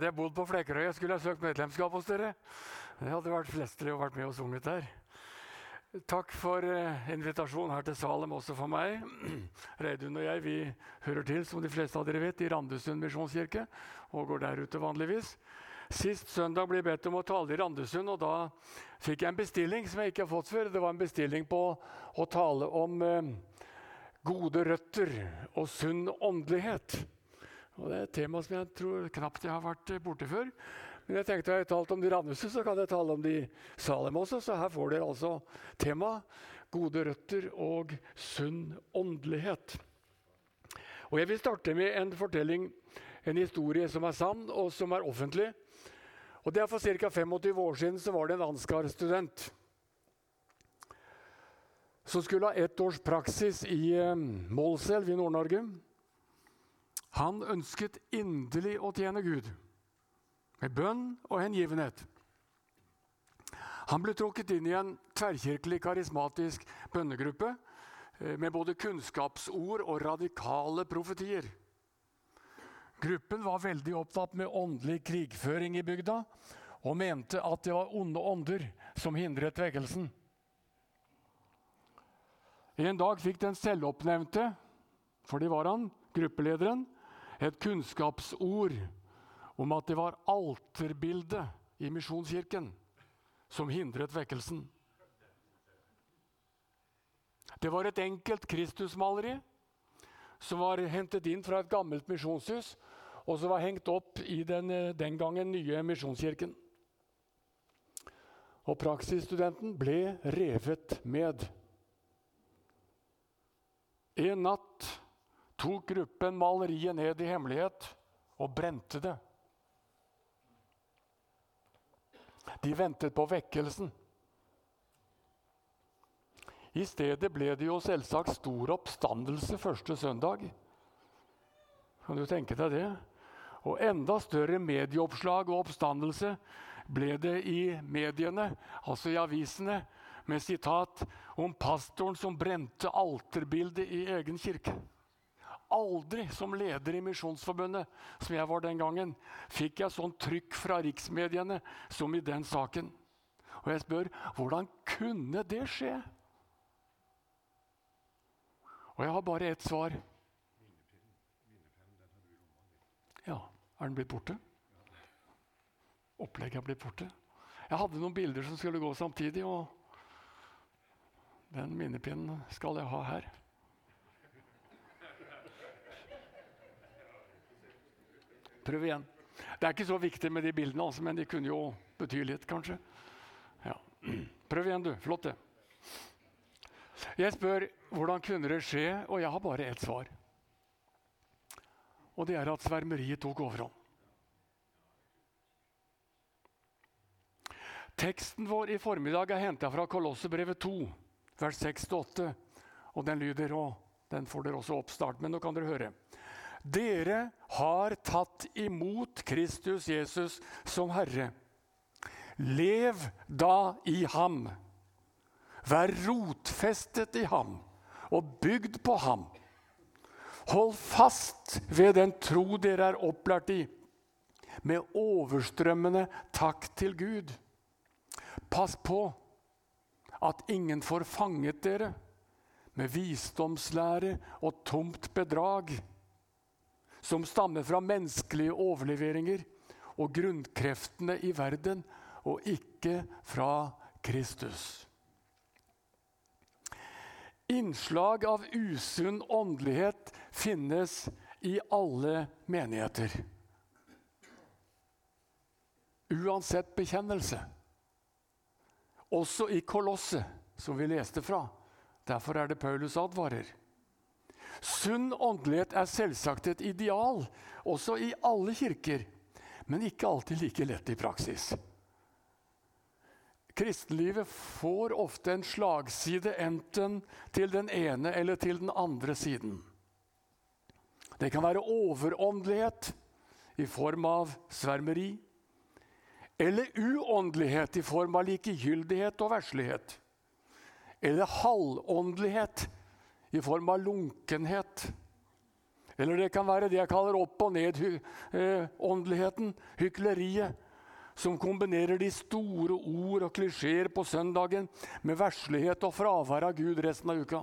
Hadde jeg bodd på Flekkerøy, skulle jeg søkt medlemskap hos dere. Det hadde vært flestlig og vært med og sunget der. Takk for uh, invitasjonen her til Salem også for meg. Reidun og jeg vi hører til som de fleste av dere vet, i Randesund misjonskirke og går der ute vanligvis. Sist søndag ble jeg bedt om å tale i Randesund, og da fikk jeg en bestilling som jeg ikke har fått før. Det var en bestilling på å tale om eh, gode røtter og sunn åndelighet. Og Det er et tema som jeg tror knapt jeg har vært borte før. Men jeg tenkte jeg har talt om de Randhuset, så kan jeg tale om de Salem også. Så her får dere altså tema gode røtter og sunn åndelighet. Og Jeg vil starte med en fortelling, en historie som er sann, og som er offentlig. Og det er For ca. 25 år siden så var det en Ansgar-student som skulle ha ett års praksis i eh, Målselv i Nord-Norge. Han ønsket inderlig å tjene Gud med bønn og hengivenhet. Han ble trukket inn i en tverrkirkelig, karismatisk bønnegruppe eh, med både kunnskapsord og radikale profetier. Gruppen var veldig opptatt med åndelig krigføring i bygda og mente at det var onde ånder som hindret vekkelsen. En dag fikk den selvoppnevnte, for det var han, gruppelederen, et kunnskapsord om at det var alterbildet i Misjonskirken som hindret vekkelsen. Det var et enkelt Kristusmaleri som var hentet inn fra et gammelt misjonshus, og som var hengt opp i den, den gangen nye Misjonskirken. Og praksisstudenten ble revet med. En natt tok gruppen maleriet ned i hemmelighet og brente det. De ventet på vekkelsen. I stedet ble det jo selvsagt stor oppstandelse første søndag. Kan du tenke deg det? Og enda større medieoppslag og oppstandelse ble det i mediene, altså i avisene, med sitat om pastoren som brente alterbildet i egen kirke. Aldri som leder i Misjonsforbundet, som jeg var den gangen, fikk jeg sånn trykk fra riksmediene som i den saken. Og jeg spør hvordan kunne det skje? Og jeg har bare ett svar. Ja, er den blitt borte? Opplegget er blitt borte. Jeg hadde noen bilder som skulle gå samtidig, og den minnepinnen skal jeg ha her. Prøv igjen. Det er ikke så viktig med de bildene, altså, men de kunne jo bety litt, kanskje. Ja. Prøv igjen, du. Flott, det. Jeg spør hvordan kunne det skje, og jeg har bare ett svar. Og det er at svermeriet tok overhånd. Teksten vår i formiddag er henta fra Kolossebrevet 2, vers 6-8. Og den lyder, og den får dere også oppstart, men nå kan dere høre. Dere har tatt imot Kristus Jesus som Herre. Lev da i ham. Vær rotfestet i ham og bygd på ham. Hold fast ved den tro dere er opplært i, med overstrømmende takk til Gud. Pass på at ingen får fanget dere med visdomslære og tomt bedrag som stammer fra menneskelige overleveringer og grunnkreftene i verden, og ikke fra Kristus. Innslag av usunn åndelighet finnes i alle menigheter. Uansett bekjennelse. Også i Kolosset, som vi leste fra. Derfor er det Paulus advarer. Sunn åndelighet er selvsagt et ideal, også i alle kirker, men ikke alltid like lett i praksis. Kristenlivet får ofte en slagside enten til den ene eller til den andre siden. Det kan være overåndelighet i form av svermeri, eller uåndelighet i form av likegyldighet og verslighet. Eller halvåndelighet i form av lunkenhet. Eller det kan være det jeg kaller opp og ned-åndeligheten, eh, hykleriet, som kombinerer de store ord og klisjeer på søndagen med verslighet og fravær av Gud resten av uka.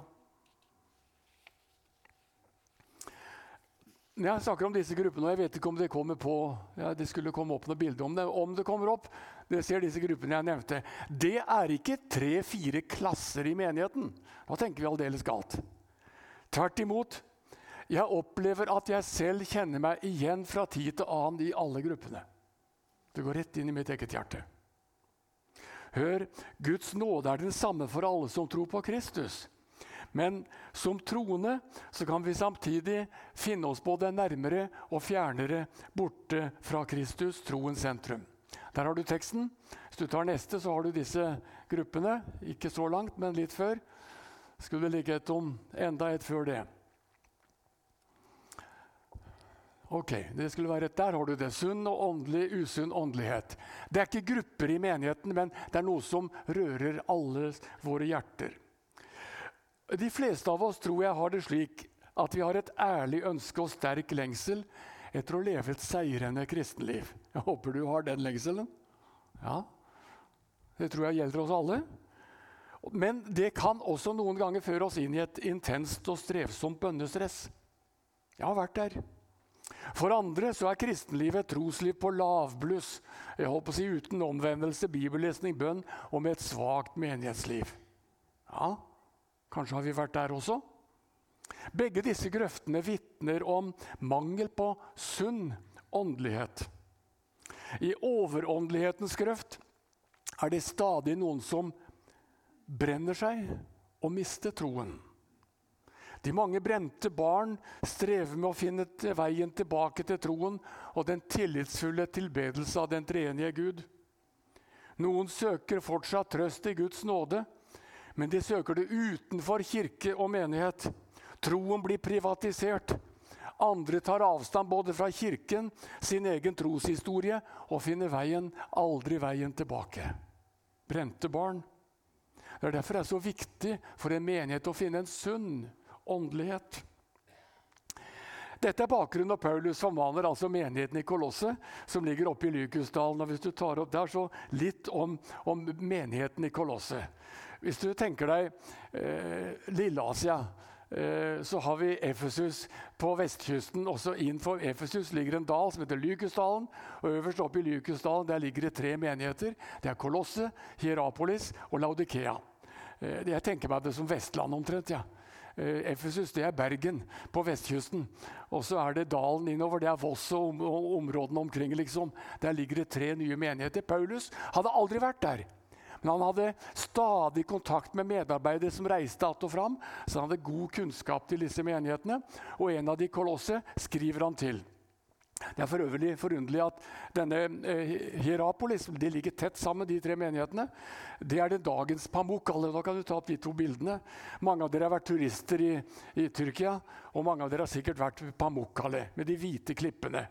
Når jeg snakker om disse gruppene, og jeg vet ikke om det kommer på ja, det skulle komme opp noe bilde om det, om det kommer opp, det ser disse gruppene jeg nevnte, det er ikke tre-fire klasser i menigheten. Da tenker vi aldeles galt. Tvert imot. Jeg opplever at jeg selv kjenner meg igjen fra tid til annen i alle gruppene. Det går rett inn i mitt eget hjerte. Hør, Guds nåde er den samme for alle som tror på Kristus. Men som troende så kan vi samtidig finne oss både nærmere og fjernere borte fra Kristus, troens sentrum. Der har du teksten. Hvis du tar neste, så har du disse gruppene. Ikke så langt, men litt før. Skulle ligge et om enda et før det. Ok, det skulle være et Der har du det. Sunn og åndelig, usunn åndelighet. Det er ikke grupper i menigheten, men det er noe som rører alle våre hjerter. De fleste av oss tror jeg har det slik at vi har et ærlig ønske og sterk lengsel etter å leve et seirende kristenliv. Jeg håper du har den lengselen. Ja, Det tror jeg gjelder oss alle. Men det kan også noen ganger føre oss inn i et intenst og strevsomt bønnestress. Jeg har vært der. For andre så er kristenlivet et trosliv på lavbluss, jeg håper å si uten omvendelse, bibellesning, bønn og med et svakt menighetsliv. Ja, Kanskje har vi vært der også? Begge disse grøftene vitner om mangel på sunn åndelighet. I overåndelighetens grøft er det stadig noen som brenner seg og mister troen. De mange brente barn strever med å finne veien tilbake til troen og den tillitsfulle tilbedelse av den treenige Gud. Noen søker fortsatt trøst i Guds nåde, men de søker det utenfor kirke og menighet. Troen blir privatisert. Andre tar avstand både fra kirken, sin egen troshistorie, og finner veien, aldri veien tilbake. Brente barn. Det er derfor det er så viktig for en menighet å finne en sunn åndelighet. Dette er bakgrunnen når Paulus formaner altså menigheten i Kolosset, som ligger oppe i Lykusdalen. Og hvis du tar opp der, så litt om, om menigheten i Kolosset. Hvis du tenker deg eh, Lilleasia, eh, så har vi Efesus på vestkysten. Også innenfor Efesus ligger en dal som heter Lykusdalen. Og øverst oppe i Lykusdalen der ligger det tre menigheter. Det er Kolosset, Hierapolis og Laudikea. Eh, jeg tenker meg det som Vestland omtrent. ja. Eh, Efesus det er Bergen på vestkysten. Og så er det dalen innover. Det er Voss og områdene omkring. liksom. Der ligger det tre nye menigheter. Paulus hadde aldri vært der. Men han hadde stadig kontakt med medarbeidere som reiste att og fram, så han hadde god kunnskap til disse menighetene. Og en av de kolosse skriver han til. Det er for øvrig forunderlig at denne eh, Hierapolis de ligger tett sammen, de tre menighetene. Det er det dagens Pamukkale. Nå kan du ta opp de to bildene. Mange av dere har vært turister i, i Tyrkia, og mange av dere har sikkert vært Pamukkale med de hvite klippene.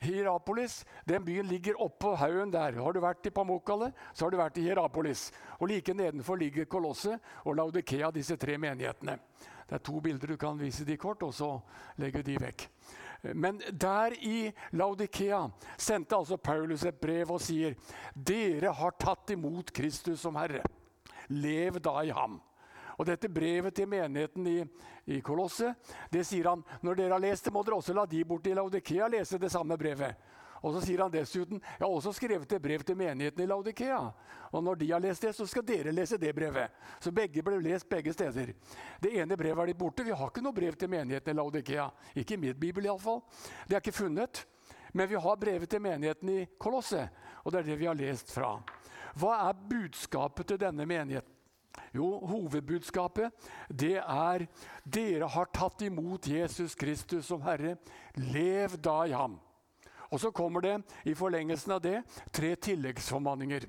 Hierapolis den byen ligger oppå haugen der. Har du vært i Pamukkale, så har du vært i Hierapolis. Og Like nedenfor ligger Kolosset og Laudikea, disse tre menighetene. Det er to bilder, du kan vise de kort, og så legger de vekk. Men der i Laudikea sendte altså Paulus et brev og sier dere har tatt imot Kristus som Herre. Lev da i ham. Og dette brevet til menigheten i, i Kolosset, det sier han når dere har lest det, må dere også la de borte i Laudikea lese det samme brevet. Og så sier han dessuten jeg har også skrevet et brev til menigheten i Laudikea. Og når de har lest det, så skal dere lese det brevet. Så begge ble lest begge steder. Det ene brevet er litt borte. Vi har ikke noe brev til menigheten i Laudikea. Ikke i mitt bibel iallfall. Det er ikke funnet. Men vi har brevet til menigheten i Kolosset, og det er det vi har lest fra. Hva er budskapet til denne menigheten? Jo, hovedbudskapet det er dere har tatt imot Jesus Kristus som Herre. Lev da i ham. Og så kommer det i forlengelsen av det tre tilleggsformanninger.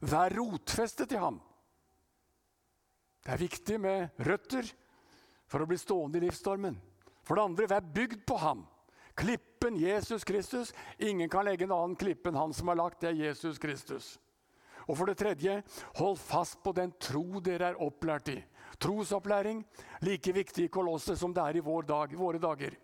Vær rotfestet i ham. Det er viktig med røtter for å bli stående i livsstormen. For det andre, vær bygd på ham. Klippen Jesus Kristus. Ingen kan legge en annen klippe enn han som har lagt, det er Jesus Kristus. Og for det tredje, hold fast på den tro dere er opplært i. Trosopplæring like viktig i Kolosset som det er i vår dag, våre dager.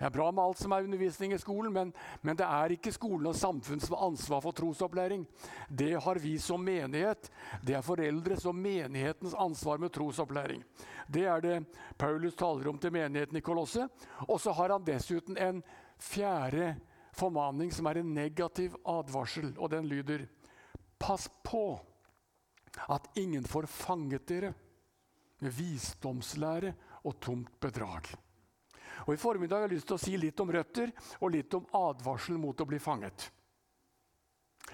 Det er bra med alt som er undervisning i skolen, men, men, det er ikke skolen og samfunn som har ansvar for trosopplæring. Det har vi som menighet. Det er foreldres og menighetens ansvar med trosopplæring. Det er det Paulus taler om til menigheten i Kolosset. Og så har han dessuten en fjerde formaning som er en negativ advarsel, og den lyder Pass på at ingen får fanget dere med visdomslære og tomt bedrag. Og I formiddag har jeg lyst til å si litt om røtter og litt om advarsel mot å bli fanget.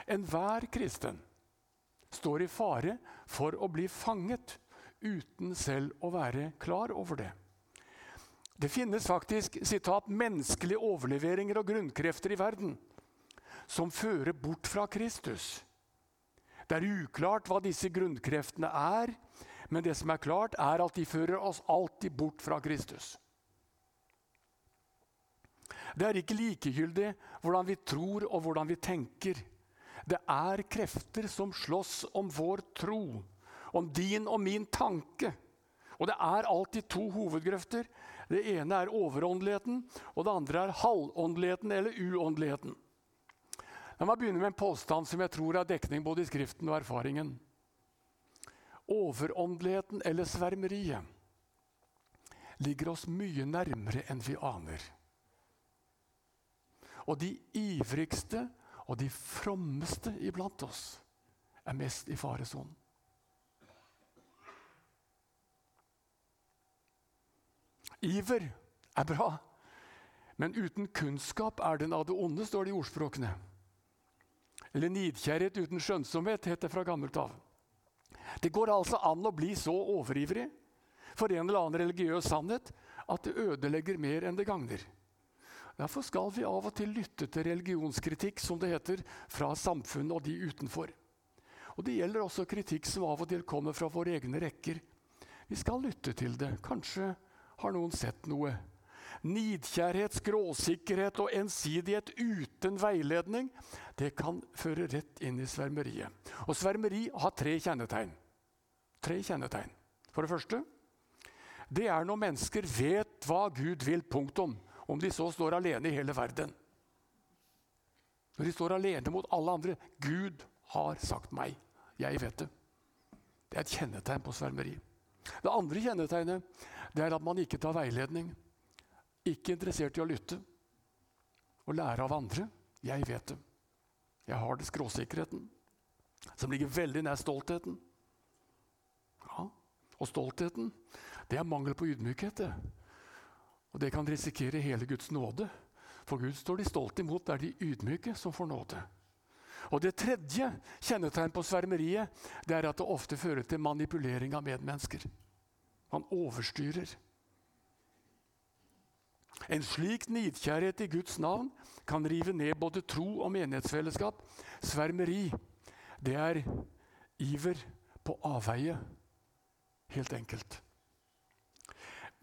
Enhver kristen står i fare for å bli fanget uten selv å være klar over det. Det finnes faktisk citat, 'menneskelige overleveringer og grunnkrefter i verden' som fører bort fra Kristus. Det er uklart hva disse grunnkreftene er, men det som er klart, er at de fører oss alltid bort fra Kristus. Det er ikke likegyldig hvordan vi tror og hvordan vi tenker. Det er krefter som slåss om vår tro, om din og min tanke. Og det er alltid to hovedgrøfter. Det ene er overåndeligheten, og det andre er halvåndeligheten eller uåndeligheten. La meg begynne med en påstand som jeg tror har dekning både i Skriften og erfaringen. Overåndeligheten eller svermeriet ligger oss mye nærmere enn vi aner. Og de ivrigste og de frommeste iblant oss er mest i faresonen. Iver er bra, men uten kunnskap er den av det onde, står det i ordspråkene. Eller nidkjærhet uten skjønnsomhet, het det fra gammelt av. Det går altså an å bli så overivrig for en eller annen religiøs sannhet at det ødelegger mer enn det gagner. Derfor skal vi av og til lytte til religionskritikk som det heter, fra samfunnet og de utenfor. Og Det gjelder også kritikk som av og til kommer fra våre egne rekker. Vi skal lytte til det. Kanskje har noen sett noe. Nidkjærhet, skråsikkerhet og ensidighet uten veiledning det kan føre rett inn i svermeriet. Og Svermeri har tre kjennetegn. Tre kjennetegn. For det første det er når mennesker vet hva Gud vil. Punktum om de så står alene i hele verden. Når de står alene mot alle andre. Gud har sagt meg. Jeg vet det. Det er et kjennetegn på svermeri. Det andre kjennetegnet det er at man ikke tar veiledning. Ikke interessert i å lytte og lære av andre. Jeg vet det. Jeg har det skråsikkerheten, som ligger veldig nær stoltheten. Ja, Og stoltheten, det er mangel på ydmykhet. det. Og det kan risikere hele Guds nåde. For Gud står de stolt imot, det er de ydmyke som får nåde. Og Det tredje kjennetegn på svermeriet det er at det ofte fører til manipulering av medmennesker. Man overstyrer. En slik nidkjærhet i Guds navn kan rive ned både tro og menighetsfellesskap. Svermeri, det er iver på avveie. Helt enkelt.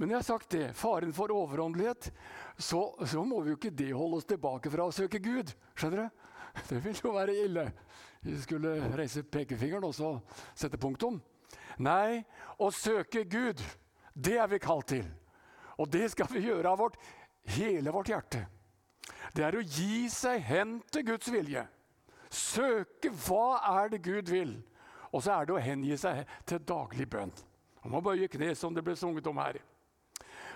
Men jeg har sagt det, faren for overåndelighet, så, så, må vi jo ikke det holde oss tilbake fra å søke Gud. Skjønner du? Det ville jo være ille. Vi skulle reise pekefingeren og så sette punktum. Nei, å søke Gud, det er vi kalt til. Og det skal vi gjøre av vårt, hele vårt hjerte. Det er å gi seg hen til Guds vilje. Søke hva er det Gud vil. Og så er det å hengi seg til daglig bønn. Man må bøye kne, som det ble sunget om her.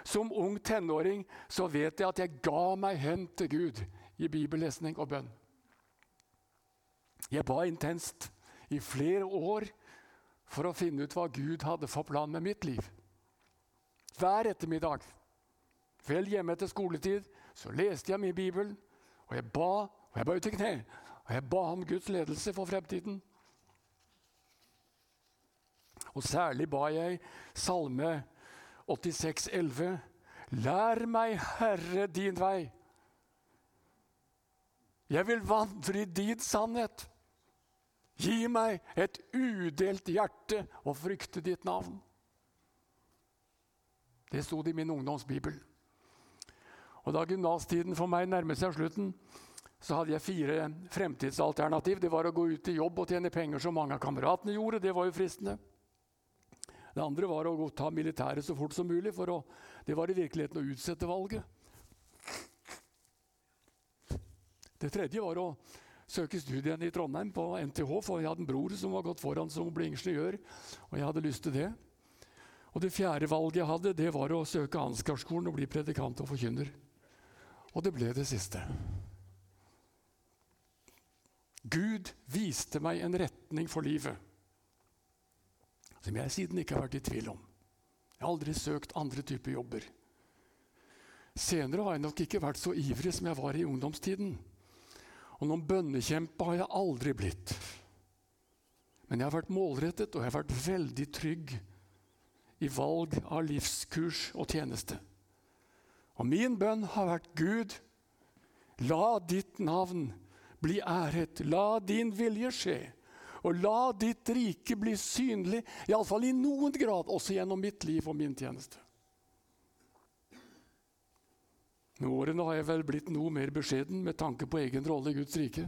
Som ung tenåring så vet jeg at jeg ga meg hen til Gud i bibellesning og bønn. Jeg ba intenst i flere år for å finne ut hva Gud hadde for plan med mitt liv. Hver ettermiddag, vel hjemme etter skoletid, så leste jeg min bibel, og jeg ba, og jeg bøyde kne, og jeg ba om Guds ledelse for fremtiden. Og særlig ba jeg Salme 86, 11. Lær meg, Herre, din vei. Jeg vil vandre i din sannhet. Gi meg et udelt hjerte og frykte ditt navn. Det sto det i min ungdomsbibel. Og Da gymnastiden for meg nærmet seg slutten, så hadde jeg fire fremtidsalternativ. Det var å gå ut i jobb og tjene penger som mange av kameratene gjorde. Det var jo fristende. Det andre var å ta militæret så fort som mulig. for å, Det var i virkeligheten å utsette valget. Det tredje var å søke studien i Trondheim på NTH, for jeg hadde en bror som var gått foran som ble ingeniør. og jeg hadde lyst til det. Og Det fjerde valget jeg hadde, det var å søke Ansgarskolen og bli predikant og forkynner. Og det ble det siste. Gud viste meg en retning for livet som jeg siden ikke har vært i tvil om. Jeg har aldri søkt andre typer jobber. Senere har jeg nok ikke vært så ivrig som jeg var i ungdomstiden. Og noen bønnekjempe har jeg aldri blitt. Men jeg har vært målrettet, og jeg har vært veldig trygg i valg av livskurs og tjeneste. Og min bønn har vært Gud, la ditt navn bli æret, la din vilje skje. Og la ditt rike bli synlig, iallfall i noen grad, også gjennom mitt liv og min tjeneste. Med årene har jeg vel blitt noe mer beskjeden med tanke på egen rolle i Guds rike.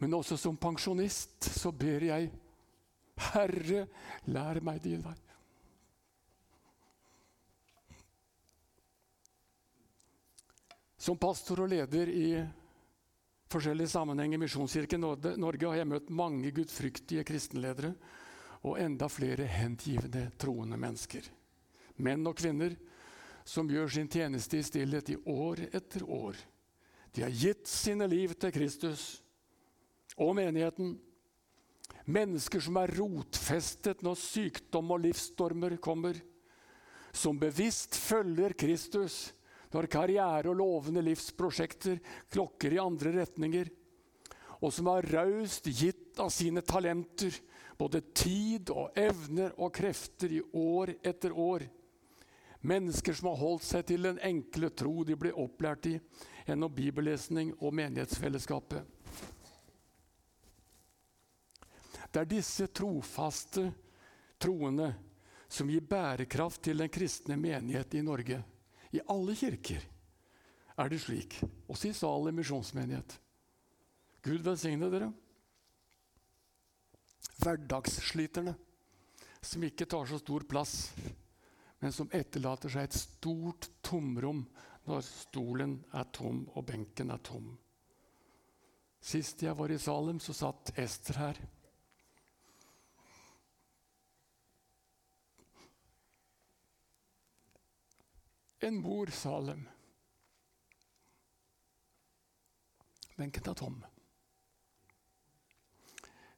Men også som pensjonist så ber jeg Herre, lær meg din vei. Som pastor og leder i forskjellige sammenhenger Misjonskirken Norge har jeg møtt mange gudfryktige kristenledere og enda flere hengivne troende mennesker. Menn og kvinner som gjør sin tjeneste i stillhet i år etter år. De har gitt sine liv til Kristus og menigheten Mennesker som er rotfestet når sykdom og livsstormer kommer. Som bevisst følger Kristus når karriere og lovende livsprosjekter klokker i andre retninger. Og som har raust gitt av sine talenter, både tid og evner og krefter i år etter år. Mennesker som har holdt seg til den enkle tro de ble opplært i gjennom bibellesning og menighetsfellesskapet. Det er disse trofaste troende som gir bærekraft til den kristne menighet i Norge. I alle kirker er det slik, også i Salem misjonsmenighet. Gud velsigne dere. Hverdagssliterne, som ikke tar så stor plass, men som etterlater seg et stort tomrom når stolen er tom og benken er tom. Sist jeg var i Salem, så satt Ester her. En mor Salem. Benken er tom.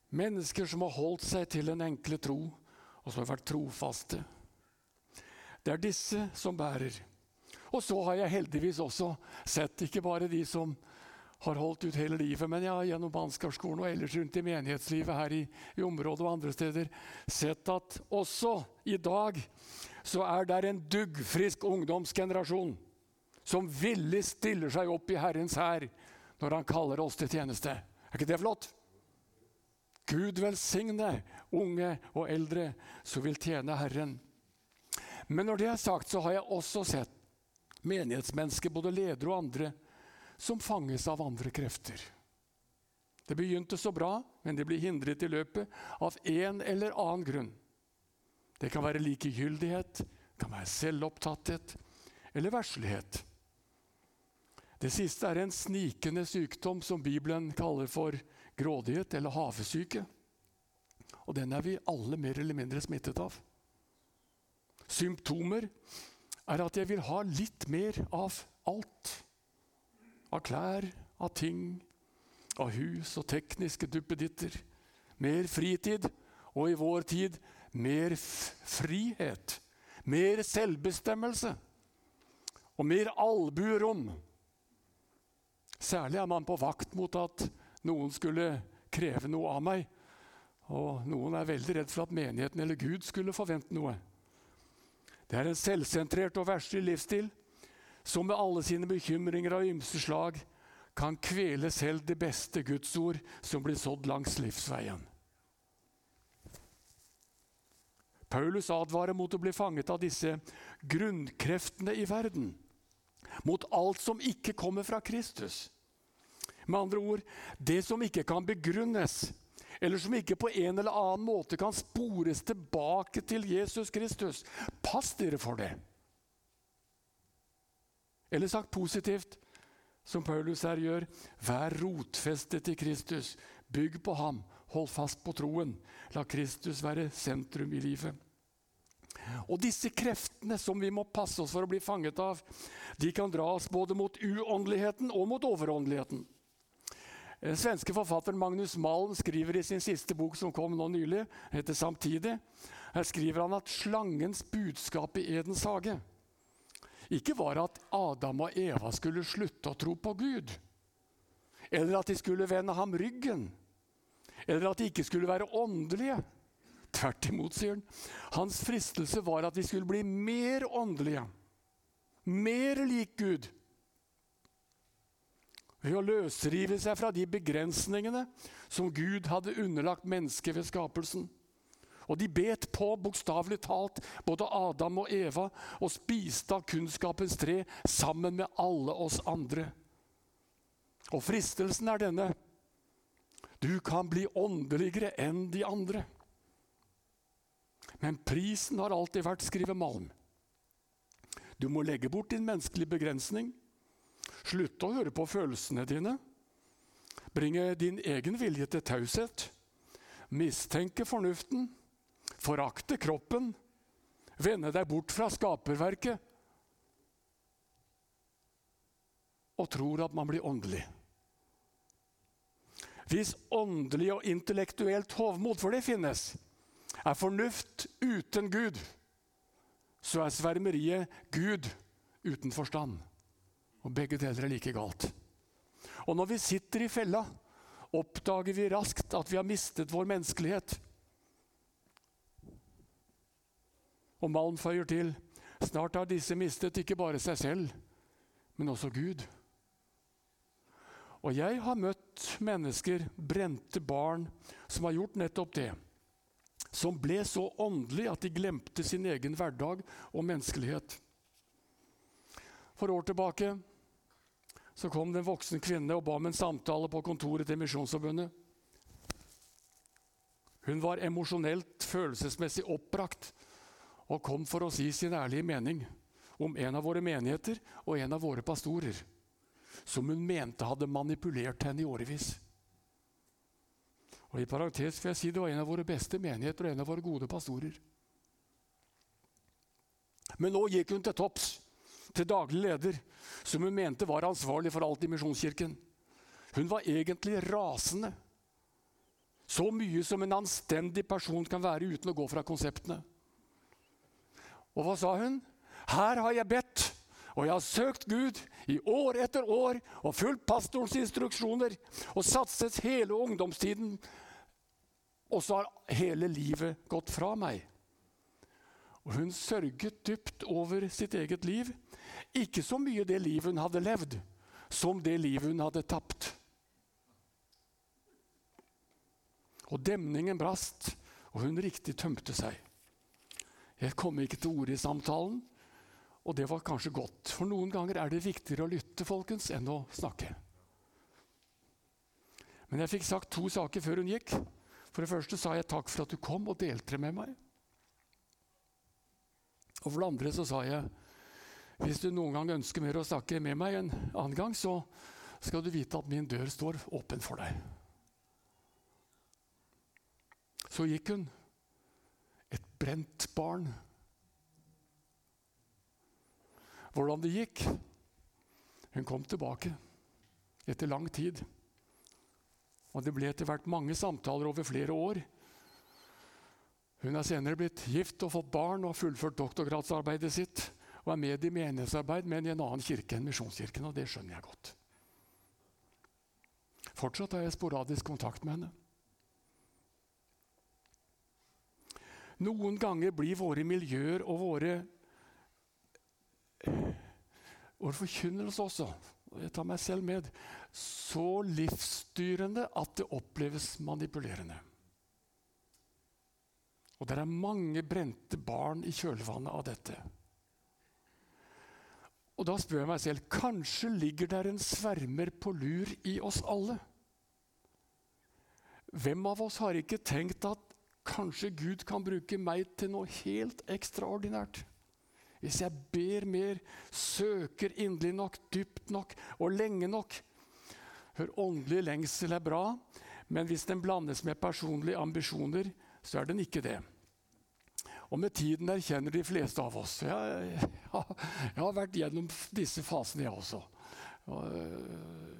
Mennesker som har holdt seg til den enkle tro, og som har vært trofaste. Det er disse som bærer. Og så har jeg heldigvis også sett ikke bare de som har holdt ut hele livet, men jeg har gjennom mannskapsskolen og ellers rundt i menighetslivet her i, i området og andre steder sett at også i dag så er det en duggfrisk ungdomsgenerasjon som villig stiller seg opp i Herrens hær når han kaller oss til tjeneste. Er ikke det flott? Gud velsigne unge og eldre som vil tjene Herren. Men når det er sagt, så har jeg også sett menighetsmennesker, både ledere og andre, som fanges av andre krefter. Det begynte så bra, men de blir hindret i løpet av en eller annen grunn. Det kan være likegyldighet, det kan være selvopptatthet eller verslighet. Det siste er en snikende sykdom som Bibelen kaller for grådighet eller havesyke. Og den er vi alle mer eller mindre smittet av. Symptomer er at jeg vil ha litt mer av alt. Av klær, av ting, av hus og tekniske duppeditter. Mer fritid, og i vår tid mer frihet, mer selvbestemmelse og mer albuerom. Særlig er man på vakt mot at noen skulle kreve noe av meg. Og noen er veldig redd for at menigheten eller Gud skulle forvente noe. Det er en selvsentrert og verslig livsstil som med alle sine bekymringer av ymse slag kan kvele selv det beste Guds ord som blir sådd langs livsveien. Paulus advarer mot å bli fanget av disse grunnkreftene i verden. Mot alt som ikke kommer fra Kristus. Med andre ord det som ikke kan begrunnes eller som ikke på en eller annen måte kan spores tilbake til Jesus Kristus. Pass dere for det. Eller sagt positivt, som Paulus her gjør, vær rotfestet i Kristus. Bygg på ham, hold fast på troen. La Kristus være sentrum i livet. Og disse kreftene som vi må passe oss for å bli fanget av, de kan dra oss både mot uåndeligheten og mot overåndeligheten. Den svenske forfatteren Magnus Malm skriver i sin siste bok som kom nå nylig, heter 'Samtidig'. Her skriver han at slangens budskap i Edens hage ikke var at Adam og Eva skulle slutte å tro på Gud, eller at de skulle vende ham ryggen, eller at de ikke skulle være åndelige. Tvert imot, sier han. Hans fristelse var at de skulle bli mer åndelige, mer lik Gud ved å løsrive seg fra de begrensningene som Gud hadde underlagt mennesket ved skapelsen. Og de bet på, bokstavelig talt, både Adam og Eva og spiste av kunnskapens tre sammen med alle oss andre. Og fristelsen er denne. Du kan bli åndeligere enn de andre. Men prisen har alltid vært skrive malm. Du må legge bort din menneskelige begrensning Slutte å høre på følelsene dine. Bringe din egen vilje til taushet. Mistenke fornuften. Forakte kroppen. Vende deg bort fra skaperverket. Og tror at man blir åndelig. Hvis åndelig og intellektuelt hovmod, for det finnes, er fornuft uten Gud, så er svermeriet Gud uten forstand. Og begge deler er like galt. Og når vi sitter i fella, oppdager vi raskt at vi har mistet vår menneskelighet. Og Malm føyer til snart har disse mistet ikke bare seg selv, men også Gud. Og jeg har møtt mennesker, brente barn, som har gjort nettopp det. Som ble så åndelig at de glemte sin egen hverdag og menneskelighet. For år tilbake så kom det en voksen kvinne og ba om en samtale på kontoret til Misjonsforbundet. Hun var emosjonelt, følelsesmessig oppbrakt og kom for å si sin ærlige mening om en av våre menigheter og en av våre pastorer, som hun mente hadde manipulert henne i årevis. Og I parentes vil jeg si det var en av våre beste menigheter og en av våre gode pastorer. Men nå gikk hun til topps til daglig leder, som hun mente var ansvarlig for alt i Misjonskirken. Hun var egentlig rasende. Så mye som en anstendig person kan være uten å gå fra konseptene. Og hva sa hun? Her har jeg bedt, og jeg har søkt Gud i år etter år og fulgt pastorens instruksjoner og satset hele ungdomstiden. Og så har hele livet gått fra meg. Og hun sørget dypt over sitt eget liv ikke så mye det livet hun hadde levd, som det livet hun hadde tapt. Og demningen brast, og hun riktig tømte seg. Jeg kom ikke til orde i samtalen, og det var kanskje godt. For noen ganger er det viktigere å lytte folkens, enn å snakke. Men jeg fikk sagt to saker før hun gikk. For det første sa jeg takk for at du kom og delte det med meg. Og for det andre så sa jeg hvis du noen gang ønsker mer å snakke med meg en annen gang, så skal du vite at min dør står åpen for deg. Så gikk hun. Brent barn. Hvordan det gikk? Hun kom tilbake etter lang tid. Og det ble etter hvert mange samtaler over flere år. Hun er senere blitt gift og fått barn og fullført doktorgradsarbeidet sitt og er med i menighetsarbeid, men i en annen kirke enn Misjonskirken. Og det skjønner jeg godt. Fortsatt har jeg sporadisk kontakt med henne. Noen ganger blir våre miljøer og våre vår forkynnelse også, og jeg tar meg selv med, så livsstyrende at det oppleves manipulerende. Og det er mange brente barn i kjølvannet av dette. Og da spør jeg meg selv kanskje ligger der en svermer på lur i oss alle. Hvem av oss har ikke tenkt at kanskje Gud kan bruke meg til noe helt ekstraordinært? Hvis jeg ber mer, søker inderlig nok, dypt nok og lenge nok. Hør, åndelig lengsel er bra, men hvis den blandes med personlige ambisjoner, så er den ikke det. Og med tiden erkjenner de fleste av oss Jeg, jeg, jeg har vært gjennom disse fasene, jeg også. Øh,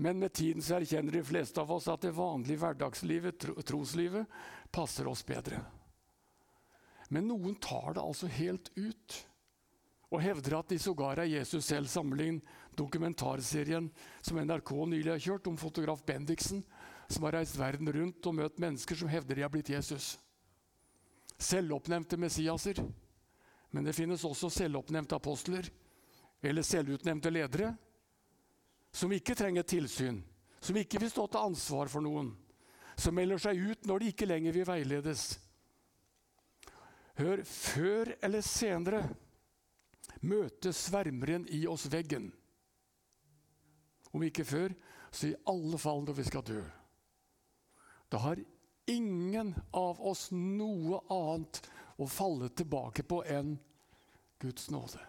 men med tiden så erkjenner de fleste av oss at det vanlige hverdagslivet, troslivet, passer oss bedre. Men noen tar det altså helt ut og hevder at de sågar er Jesus selv. Sammenlign dokumentarserien som NRK nylig har kjørt om fotograf Bendiksen, som har reist verden rundt og møtt mennesker som hevder de har blitt Jesus. Selvoppnevnte Messiaser. Men det finnes også selvoppnevnte apostler eller selvutnevnte ledere som ikke trenger tilsyn, som ikke vil stå til ansvar for noen, som melder seg ut når de ikke lenger vil veiledes. Hør, før eller senere møter svermeren i oss veggen. Om ikke før, så i alle fall når vi skal dø. Da har ingen av oss noe annet å falle tilbake på enn Guds nåde,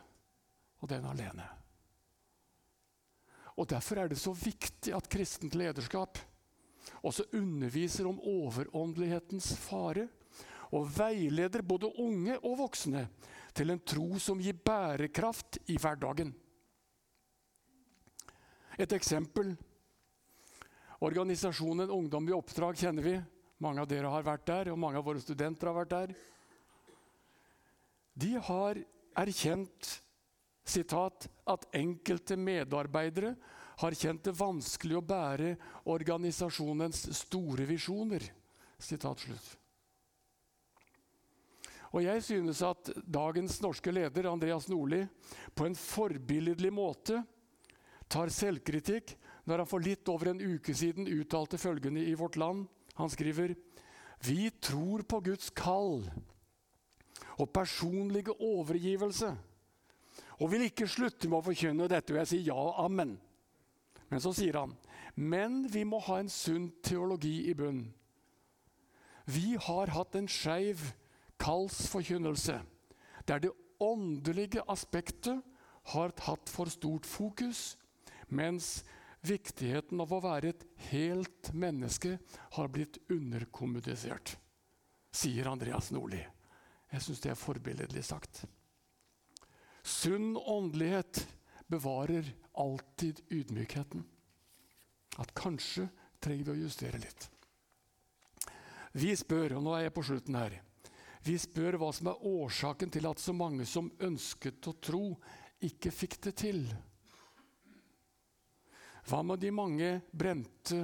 og den alene. Og Derfor er det så viktig at kristent lederskap også underviser om overåndelighetens fare og veileder både unge og voksne til en tro som gir bærekraft i hverdagen. Et eksempel. Organisasjonen Ungdom i oppdrag kjenner vi. Mange av dere har vært der, og mange av våre studenter har vært der. De har erkjent sitat, at enkelte medarbeidere har kjent det vanskelig å bære organisasjonens store visjoner. Sitat slutt. Og jeg synes at dagens norske leder, Andreas Nordli, på en forbilledlig måte tar selvkritikk når han for litt over en uke siden uttalte følgende i Vårt Land. Han skriver Vi tror på Guds kall og personlige overgivelse og vil ikke slutte med å forkynne dette, og jeg sier ja og amen. Men så sier han men vi må ha en sunn teologi i bunnen. Vi har hatt en skeiv kallsforkynnelse der det åndelige aspektet har hatt for stort fokus, mens viktigheten av å være et helt menneske har blitt underkommunisert, sier Andreas Nordli. Jeg syns det er forbilledlig sagt. Sunn åndelighet bevarer alltid ydmykheten. At kanskje trenger vi å justere litt. Vi spør, og nå er jeg på slutten her, vi spør hva som er årsaken til at så mange som ønsket å tro, ikke fikk det til. Hva med de mange brente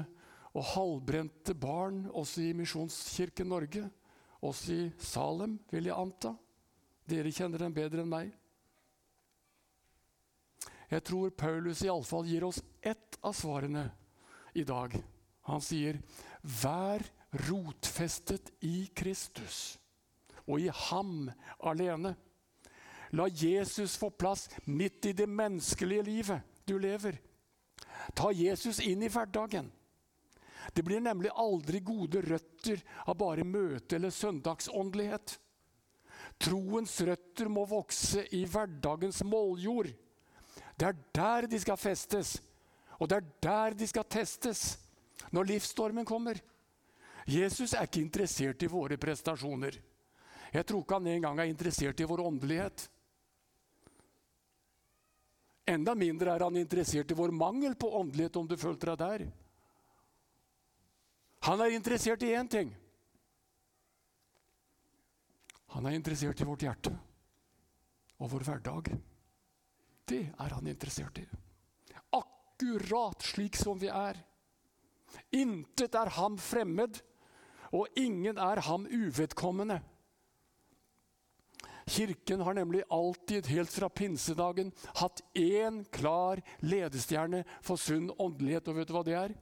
og halvbrente barn også i Misjonskirken Norge? Også i Salem, vil jeg anta. Dere kjenner dem bedre enn meg. Jeg tror Paulus iallfall gir oss ett av svarene i dag. Han sier, 'Vær rotfestet i Kristus og i ham alene'. La Jesus få plass midt i det menneskelige livet du lever. Ta Jesus inn i hverdagen. Det blir nemlig aldri gode røtter av bare møte eller søndagsåndelighet. Troens røtter må vokse i hverdagens måljord. Det er der de skal festes, og det er der de skal testes når livsstormen kommer. Jesus er ikke interessert i våre prestasjoner. Jeg tror ikke han engang er interessert i vår åndelighet. Enda mindre er han interessert i vår mangel på åndelighet, om du følte deg der. Han er interessert i én ting. Han er interessert i vårt hjerte og vår hverdag. Det er han interessert i. Akkurat slik som vi er. Intet er ham fremmed, og ingen er ham uvedkommende. Kirken har nemlig alltid, helt fra pinsedagen, hatt én klar ledestjerne for sunn åndelighet. Og vet du hva det er?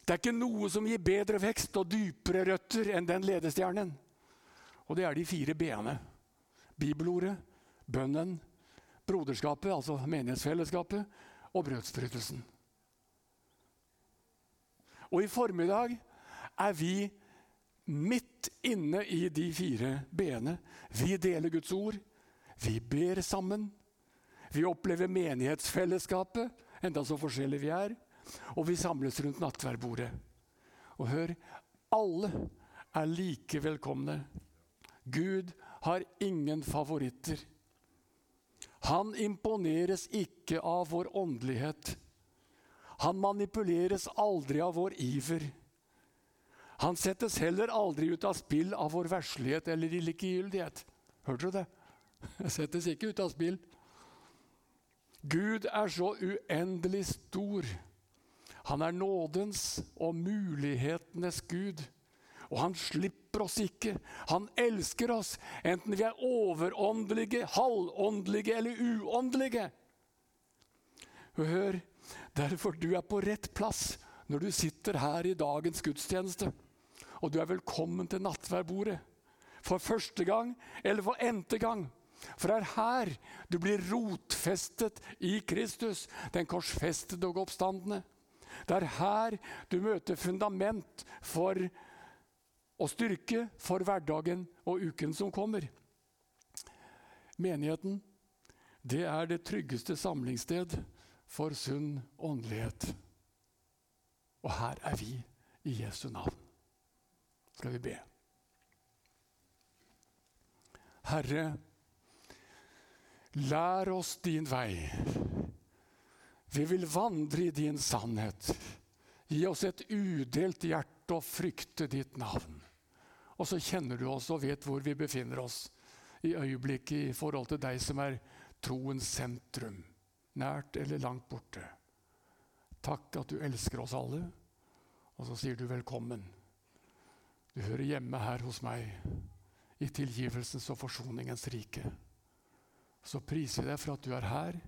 Det er ikke noe som gir bedre vekst og dypere røtter enn den ledestjernen. Og det er de fire b-ene. Bibelordet, bønnen, broderskapet, altså menighetsfellesskapet, og brødsbrytelsen. Og i formiddag er vi midt inne i de fire b-ene. Vi deler Guds ord. Vi ber sammen. Vi opplever menighetsfellesskapet, enda så forskjellige vi er. Og vi samles rundt nattverdbordet. Og hør, alle er like velkomne. Gud har ingen favoritter. Han imponeres ikke av vår åndelighet. Han manipuleres aldri av vår iver. Han settes heller aldri ut av spill av vår verslighet eller likegyldighet. Hørte du det? Jeg settes ikke ut av spill. Gud er så uendelig stor. Han er nådens og mulighetenes Gud. Og han slipper oss ikke. Han elsker oss, enten vi er overåndelige, halvåndelige eller uåndelige. Hør, derfor du er på rett plass når du sitter her i dagens gudstjeneste. Og du er velkommen til nattverdbordet. For første gang eller for n-te gang. For det er her du blir rotfestet i Kristus, den korsfestede og oppstandende. Det er her du møter fundament for og styrke for hverdagen og uken som kommer. Menigheten det er det tryggeste samlingssted for sunn åndelighet. Og her er vi i Jesu navn. Skal vi be. Herre, lær oss din vei. Vi vil vandre i din sannhet. Gi oss et udelt hjerte og frykte ditt navn. Og så kjenner du oss og vet hvor vi befinner oss i øyeblikket i forhold til deg som er troens sentrum, nært eller langt borte. Takk at du elsker oss alle, og så sier du velkommen. Du hører hjemme her hos meg, i tilgivelsens og forsoningens rike. Så priser jeg deg for at du er her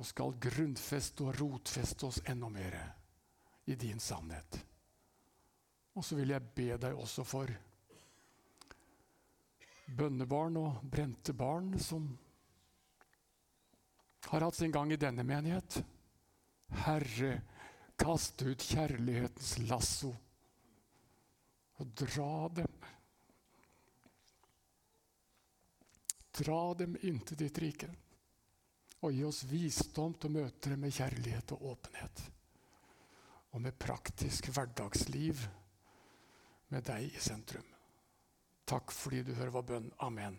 og skal grunnfeste og rotfeste oss enda mer i din sannhet. Og så vil jeg be deg også for bønnebarn og brente barn som har hatt sin gang i denne menighet. Herre, kast ut kjærlighetens lasso og dra dem. Dra dem inntil ditt rike, og gi oss visdom til å møte dem med kjærlighet og åpenhet. Og med praktisk hverdagsliv med deg i sentrum. Takk fordi du hører vår bønn. Amen.